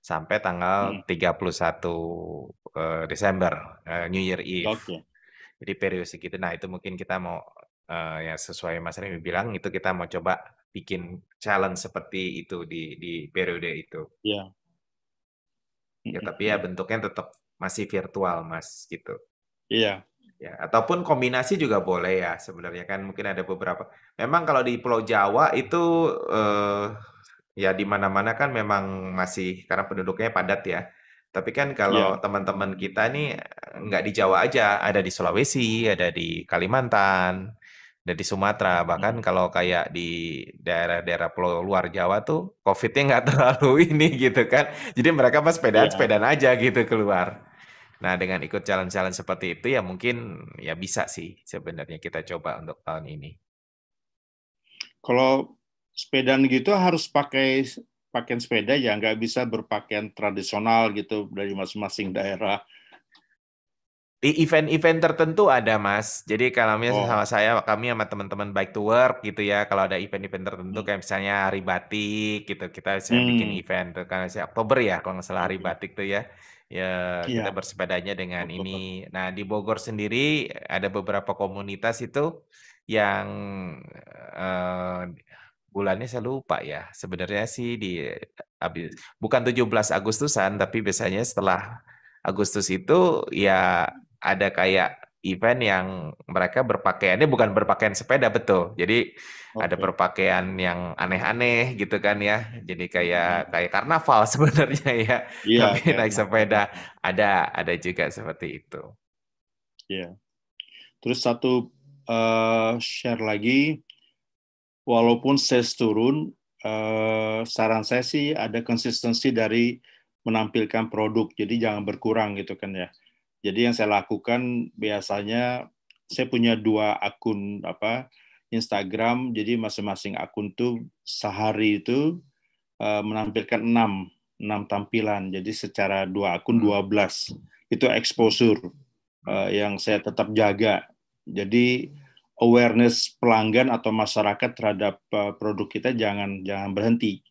sampai tanggal hmm. 31 uh, Desember uh, New Year Eve. Okay. Jadi periode segitu. Nah itu mungkin kita mau uh, ya sesuai Mas Remy bilang itu kita mau coba bikin challenge seperti itu di di periode itu. Iya. Yeah. Ya tapi ya bentuknya tetap masih virtual Mas gitu. Iya. Ya, ataupun kombinasi juga boleh ya sebenarnya kan mungkin ada beberapa. Memang kalau di Pulau Jawa itu eh, Ya di mana-mana kan memang masih karena penduduknya padat ya. Tapi kan kalau yeah. teman-teman kita nih nggak di Jawa aja, ada di Sulawesi, ada di Kalimantan, ada di Sumatera. Bahkan hmm. kalau kayak di daerah-daerah pulau luar Jawa tuh COVID-nya nggak terlalu ini gitu kan. Jadi mereka pas sepedaan yeah. sepedaan aja gitu keluar. Nah dengan ikut jalan-jalan seperti itu ya mungkin ya bisa sih sebenarnya kita coba untuk tahun ini. Kalau sepedaan gitu harus pakai pakaian sepeda ya nggak bisa berpakaian tradisional gitu dari masing-masing daerah. Di event-event tertentu ada mas. Jadi kalau misalnya oh. sama saya, kami sama teman-teman bike to work gitu ya. Kalau ada event-event tertentu hmm. kayak misalnya hari batik gitu, kita bisa hmm. bikin event tuh karena sih Oktober ya kalau nggak salah hari batik tuh ya. Ya, ya. kita bersepedanya dengan Oktober. ini. Nah di Bogor sendiri ada beberapa komunitas itu yang uh, bulannya saya lupa ya. Sebenarnya sih di habis bukan 17 Agustusan tapi biasanya setelah Agustus itu ya ada kayak event yang mereka berpakaiannya bukan berpakaian sepeda betul. Jadi okay. ada berpakaian yang aneh-aneh gitu kan ya. Jadi kayak kayak karnaval sebenarnya ya. Yeah, Tapi naik sepeda ada ada juga seperti itu. Iya. Yeah. Terus satu uh, share lagi walaupun sales turun, eh, saran saya sih ada konsistensi dari menampilkan produk, jadi jangan berkurang gitu kan ya. Jadi yang saya lakukan biasanya saya punya dua akun apa Instagram, jadi masing-masing akun tuh sehari itu eh, menampilkan enam enam tampilan, jadi secara dua akun 12 hmm. itu exposure eh, yang saya tetap jaga. Jadi awareness pelanggan atau masyarakat terhadap uh, produk kita jangan jangan berhenti.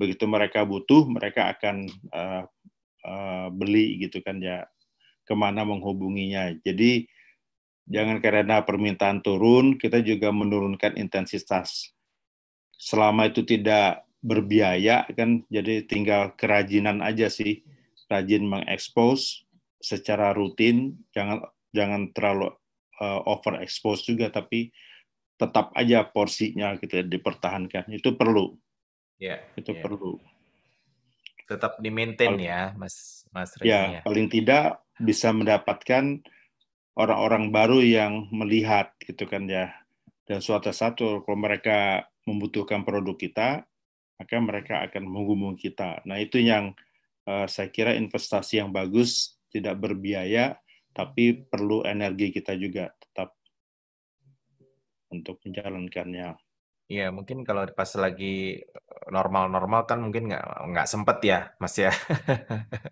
Begitu mereka butuh, mereka akan uh, uh, beli gitu kan ya ke mana menghubunginya. Jadi jangan karena permintaan turun, kita juga menurunkan intensitas. Selama itu tidak berbiaya kan, jadi tinggal kerajinan aja sih, rajin mengekspos secara rutin, jangan jangan terlalu uh, over expose juga tapi tetap aja porsinya gitu ya, dipertahankan itu perlu ya itu ya. perlu tetap di maintain ya mas mas Reza, ya, ya paling tidak bisa mendapatkan orang-orang baru yang melihat gitu kan ya. Dan suatu satu kalau mereka membutuhkan produk kita maka mereka akan menghubungi kita. Nah itu yang uh, saya kira investasi yang bagus tidak berbiaya tapi perlu energi kita juga tetap untuk menjalankannya. Iya, mungkin kalau pas lagi normal-normal kan mungkin nggak nggak sempet ya, Mas ya,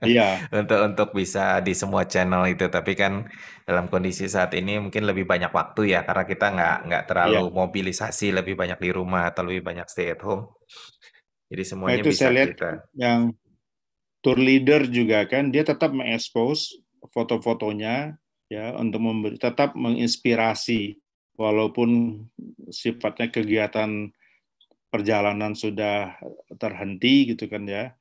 Iya. untuk untuk bisa di semua channel itu. Tapi kan dalam kondisi saat ini mungkin lebih banyak waktu ya, karena kita nggak nggak Iya. terlalu mobilisasi, lebih banyak di rumah atau lebih banyak stay at home. Jadi Nah semuanya itu bisa saya lihat kita. yang tour leader juga kan dia tetap mengekspos foto-fotonya ya untuk memberi tetap menginspirasi walaupun sifatnya kegiatan perjalanan sudah terhenti gitu kan ya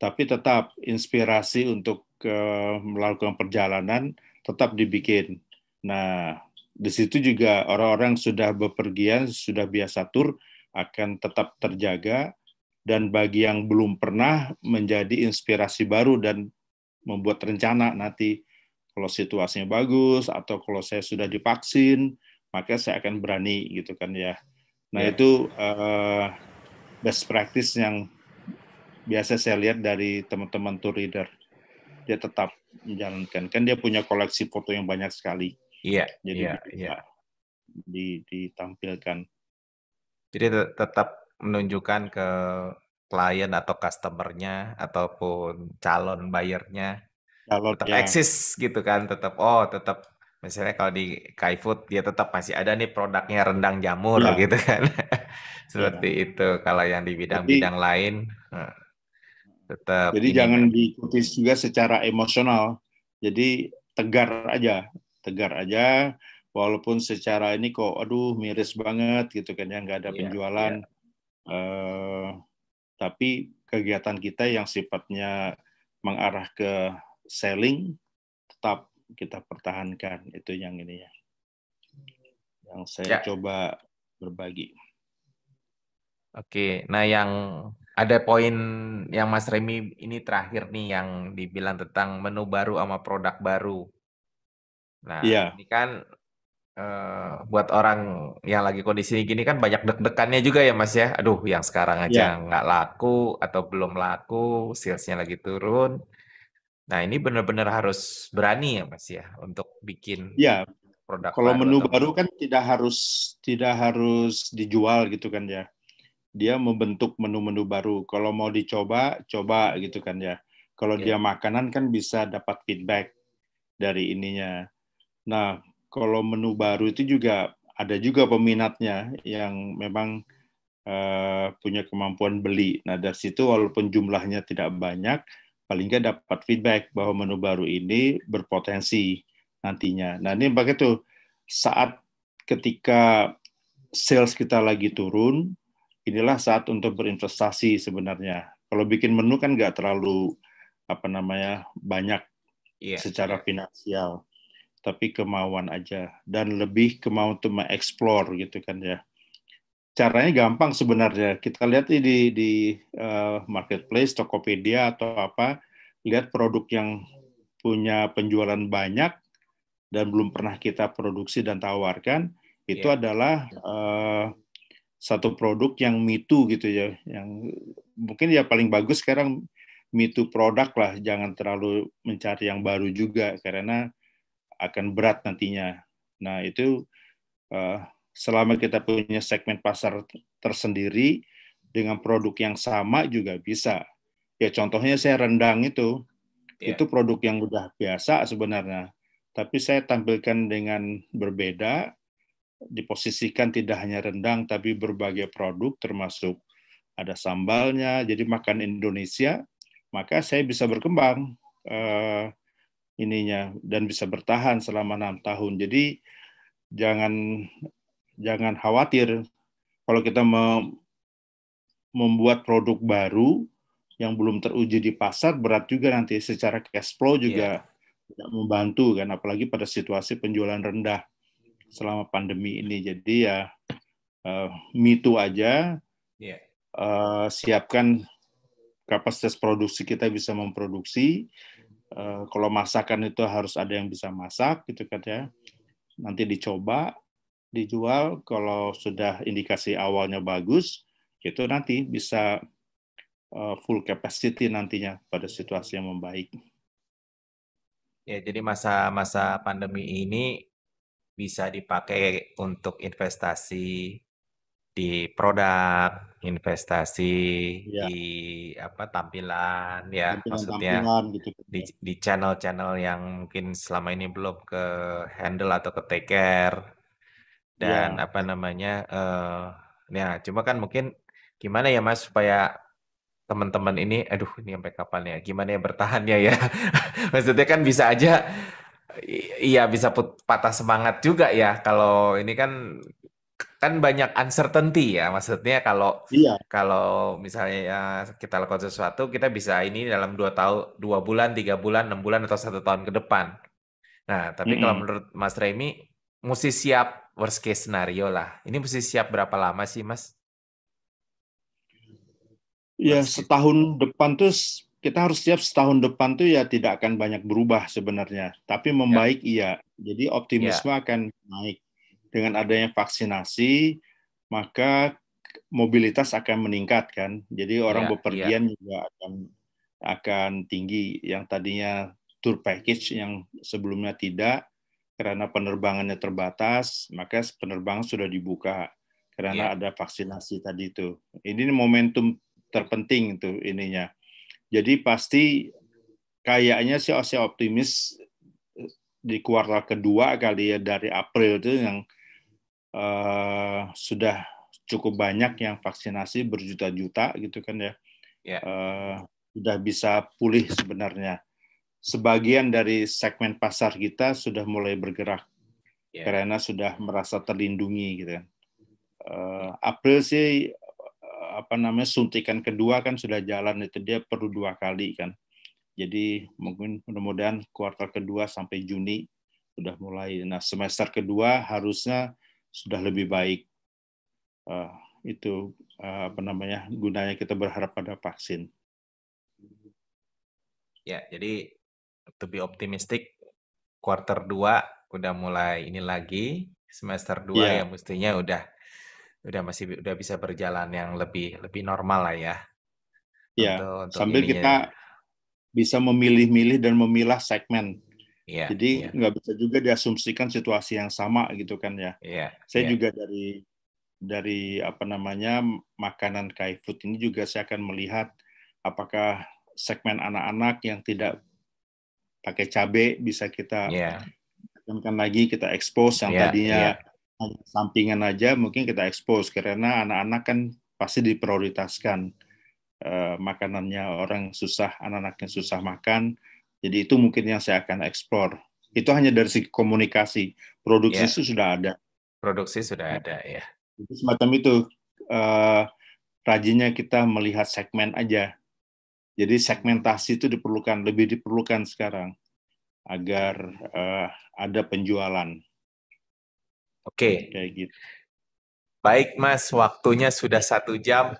tapi tetap inspirasi untuk uh, melakukan perjalanan tetap dibikin. Nah di situ juga orang-orang sudah bepergian sudah biasa tur akan tetap terjaga. Dan bagi yang belum pernah menjadi inspirasi baru dan membuat rencana nanti kalau situasinya bagus atau kalau saya sudah divaksin maka saya akan berani gitu kan ya nah yeah. itu uh, best practice yang biasa saya lihat dari teman-teman tour leader dia tetap menjalankan kan dia punya koleksi foto yang banyak sekali iya yeah, jadi yeah, yeah. Di, ditampilkan jadi tetap menunjukkan ke klien atau customernya ataupun calon bayarnya calon, tetap ya. eksis gitu kan tetap oh tetap misalnya kalau di Kaifood dia tetap masih ada nih produknya rendang jamur ya. gitu kan seperti ya. itu kalau yang di bidang-bidang lain tetap jadi jangan kan. diikuti juga secara emosional jadi tegar aja tegar aja walaupun secara ini kok aduh miris banget gitu kan ya nggak ada ya, penjualan ya. Uh, tapi kegiatan kita yang sifatnya mengarah ke selling tetap kita pertahankan itu yang ini ya yang saya ya. coba berbagi. Oke, nah yang ada poin yang Mas Remi ini terakhir nih yang dibilang tentang menu baru sama produk baru. Nah, ya. ini kan uh, buat orang yang lagi kondisi gini kan banyak deg-degannya juga ya Mas ya. Aduh, yang sekarang aja ya. nggak laku atau belum laku, salesnya lagi turun. Nah, ini benar-benar harus berani ya, Mas ya, untuk bikin ya, produk Kalau menu atau... baru kan tidak harus tidak harus dijual gitu kan ya. Dia membentuk menu-menu baru. Kalau mau dicoba, coba gitu kan ya. Kalau yeah. dia makanan kan bisa dapat feedback dari ininya. Nah, kalau menu baru itu juga ada juga peminatnya yang memang uh, punya kemampuan beli. Nah, dari situ walaupun jumlahnya tidak banyak, paling nggak dapat feedback bahwa menu baru ini berpotensi nantinya. Nah ini begitu saat ketika sales kita lagi turun, inilah saat untuk berinvestasi sebenarnya. Kalau bikin menu kan nggak terlalu apa namanya banyak yeah, secara finansial, tapi kemauan aja dan lebih kemauan untuk mengeksplor gitu kan ya. Caranya gampang sebenarnya. Kita lihat di di uh, marketplace, Tokopedia atau apa, lihat produk yang punya penjualan banyak dan belum pernah kita produksi dan tawarkan, itu yeah. adalah uh, satu produk yang mitu gitu ya, yang mungkin ya paling bagus sekarang mitu produk lah, jangan terlalu mencari yang baru juga karena akan berat nantinya. Nah itu uh, selama kita punya segmen pasar tersendiri dengan produk yang sama juga bisa. Ya contohnya saya rendang itu, yeah. itu produk yang udah biasa sebenarnya. Tapi saya tampilkan dengan berbeda, diposisikan tidak hanya rendang tapi berbagai produk termasuk ada sambalnya, jadi makan Indonesia, maka saya bisa berkembang uh, ininya dan bisa bertahan selama enam tahun. Jadi jangan jangan khawatir. Kalau kita membuat produk baru yang belum teruji di pasar berat juga nanti. Secara cash flow juga yeah. tidak membantu kan apalagi pada situasi penjualan rendah selama pandemi ini. Jadi ya uh, mitu aja. Yeah. uh, siapkan kapasitas produksi kita bisa memproduksi. Uh, kalau masakan itu harus ada yang bisa masak gitu kan ya. Nanti dicoba dijual kalau sudah indikasi awalnya bagus itu nanti bisa uh, full capacity nantinya pada situasi yang membaik. Ya, jadi masa-masa pandemi ini bisa dipakai untuk investasi di produk, investasi Ya. di apa tampilan ya Tampilan maksudnya tampilan gitu kan di ya. di channel-channel yang mungkin selama ini belum ke handle atau ke take care dan Ya. apa namanya eh ya cuma kan mungkin gimana ya Mas supaya teman-teman ini aduh ini sampai kapan ya gimana ya bertahannya ya maksudnya kan bisa aja iya bisa put- patah semangat juga ya kalau ini kan kan banyak uncertainty ya maksudnya kalau Iya. kalau misalnya ya kita lakukan sesuatu kita bisa ini dalam dua tahun dua bulan tiga bulan enam bulan atau satu tahun ke depan nah tapi kalau Mm-mm. menurut Mas Remy mesti siap worst case scenario lah. Ini mesti siap berapa lama sih Mas? Ya setahun depan tuh kita harus siap setahun depan tuh ya tidak akan banyak berubah sebenarnya, tapi ya. membaik iya. Jadi ya. optimisme akan naik. Dengan adanya vaksinasi, maka mobilitas akan meningkat kan. Jadi orang ya ya. bepergian juga akan akan tinggi. Yang tadinya tour package yang sebelumnya tidak karena penerbangannya terbatas, maka penerbangan sudah dibuka karena ya ada vaksinasi tadi itu. Ini momentum terpenting itu ininya. Jadi pasti kayaknya sih saya optimis eh, di kuartal kedua kali ya dari April itu yang eh, sudah cukup banyak yang vaksinasi berjuta-juta gitu kan ya ya eh, sudah bisa pulih sebenarnya. Sebagian dari segmen pasar kita sudah mulai bergerak ya karena sudah merasa terlindungi gitu kan. Ya April sih eh, apa namanya suntikan kedua kan sudah jalan itu dia perlu dua kali kan. Jadi mungkin mudah-mudahan kuartal kedua sampai Juni sudah mulai. Nah semester kedua harusnya sudah lebih baik. Eh, itu eh, apa namanya gunanya kita berharap pada vaksin. ya jadi to be optimistic quarter 2 udah mulai ini lagi semester 2 Iya, ya mestinya udah udah masih udah bisa berjalan yang lebih lebih normal lah ya iya. untuk untuk Sambil ininya kita bisa memilih-milih dan memilah segmen. ya Jadi ya nggak bisa juga diasumsikan situasi yang sama gitu kan ya. ya Saya ya juga dari dari apa namanya makanan Kai Food ini juga saya akan melihat apakah segmen anak-anak yang tidak pakai cabai bisa kita ya tekankan lagi kita expose yang ya tadinya ya hanya sampingan aja mungkin kita expose. Karena anak-anak kan pasti diprioritaskan eh, makanannya. Orang susah anak-anaknya susah makan. Jadi itu mungkin yang saya akan explore. Itu hanya dari segi komunikasi. Produksi ya itu sudah ada. Produksi sudah ada ya Itu semacam itu. Eh, rajinnya kita melihat segmen aja jadi segmentasi itu diperlukan lebih diperlukan sekarang agar eh, ada penjualan. Oke. Kayak gitu. Baik Mas waktunya sudah satu jam.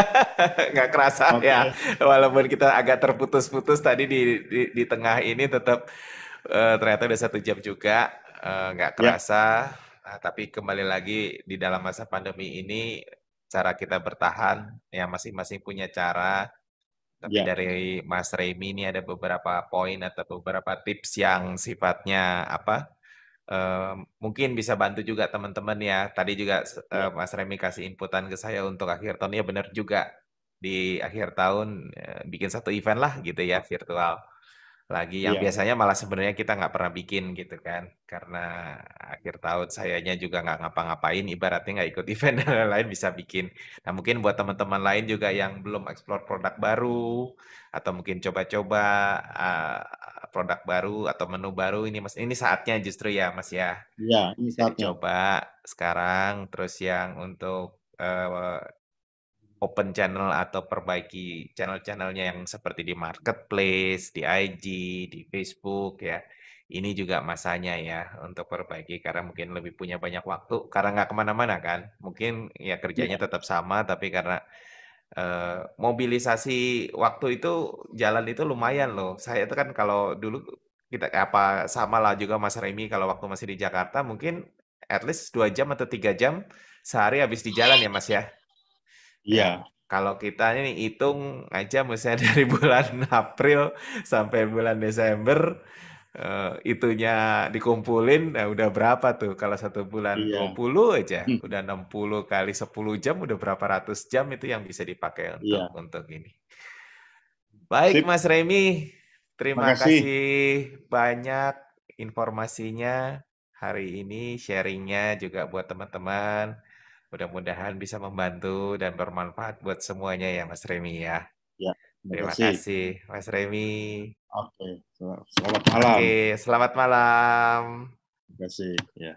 Nggak kerasa Oke. ya walaupun kita agak terputus-putus tadi di di, di tengah ini tetap eh, ternyata udah satu jam juga eh, nggak Ya. kerasa. Nah, tapi kembali lagi di dalam masa pandemi ini cara kita bertahan ya masing-masing punya cara tapi Ya. dari Mas Remy ini ada beberapa poin atau beberapa tips yang sifatnya apa eh, mungkin bisa bantu juga teman-teman ya. Tadi juga Ya. Mas Remy kasih inputan ke saya untuk akhir tahun. Ya benar juga. Di akhir tahun eh, bikin satu event lah gitu ya virtual lagi yang Iya. biasanya malah sebenarnya kita nggak pernah bikin gitu kan karena akhir tahun sayanya juga nggak ngapa-ngapain ibaratnya nggak ikut event dan lain-lain bisa bikin nah mungkin buat teman-teman lain juga yang belum explore produk baru atau mungkin coba-coba uh, produk baru atau menu baru ini mas ini saatnya justru ya mas ya Ya, ini bisa saatnya. dicoba sekarang terus yang untuk uh, open channel atau perbaiki channel-channelnya yang seperti di marketplace, di IG, di Facebook ya. Ini juga masanya ya untuk perbaiki karena mungkin lebih punya banyak waktu karena nggak ke mana-mana kan. Mungkin ya kerjanya Iya. tetap sama tapi karena eh, mobilisasi waktu itu jalan itu lumayan loh. Saya itu kan kalau dulu kita apa sama lah juga Mas Remy kalau waktu masih di Jakarta mungkin at least dua jam atau tiga jam sehari habis di jalan ya Mas ya. Iya. Ya, kalau kita ini hitung aja misalnya dari bulan April sampai bulan Desember uh, itunya dikumpulin, nah udah berapa tuh kalau satu bulan iya. 20 aja, hmm. udah 60 kali 10 jam, udah berapa ratus jam itu yang bisa dipakai untuk iya. untuk ini. Baik Sip. Mas Remi, terima Makasih. kasih banyak informasinya hari ini, sharingnya juga buat teman-teman. Mudah-mudahan bisa membantu dan bermanfaat buat semuanya ya Mas Remi ya. Ya. Terima kasih. kasih Mas Remi. Oke, selamat malam. Oke, selamat malam. Terima kasih. Ya.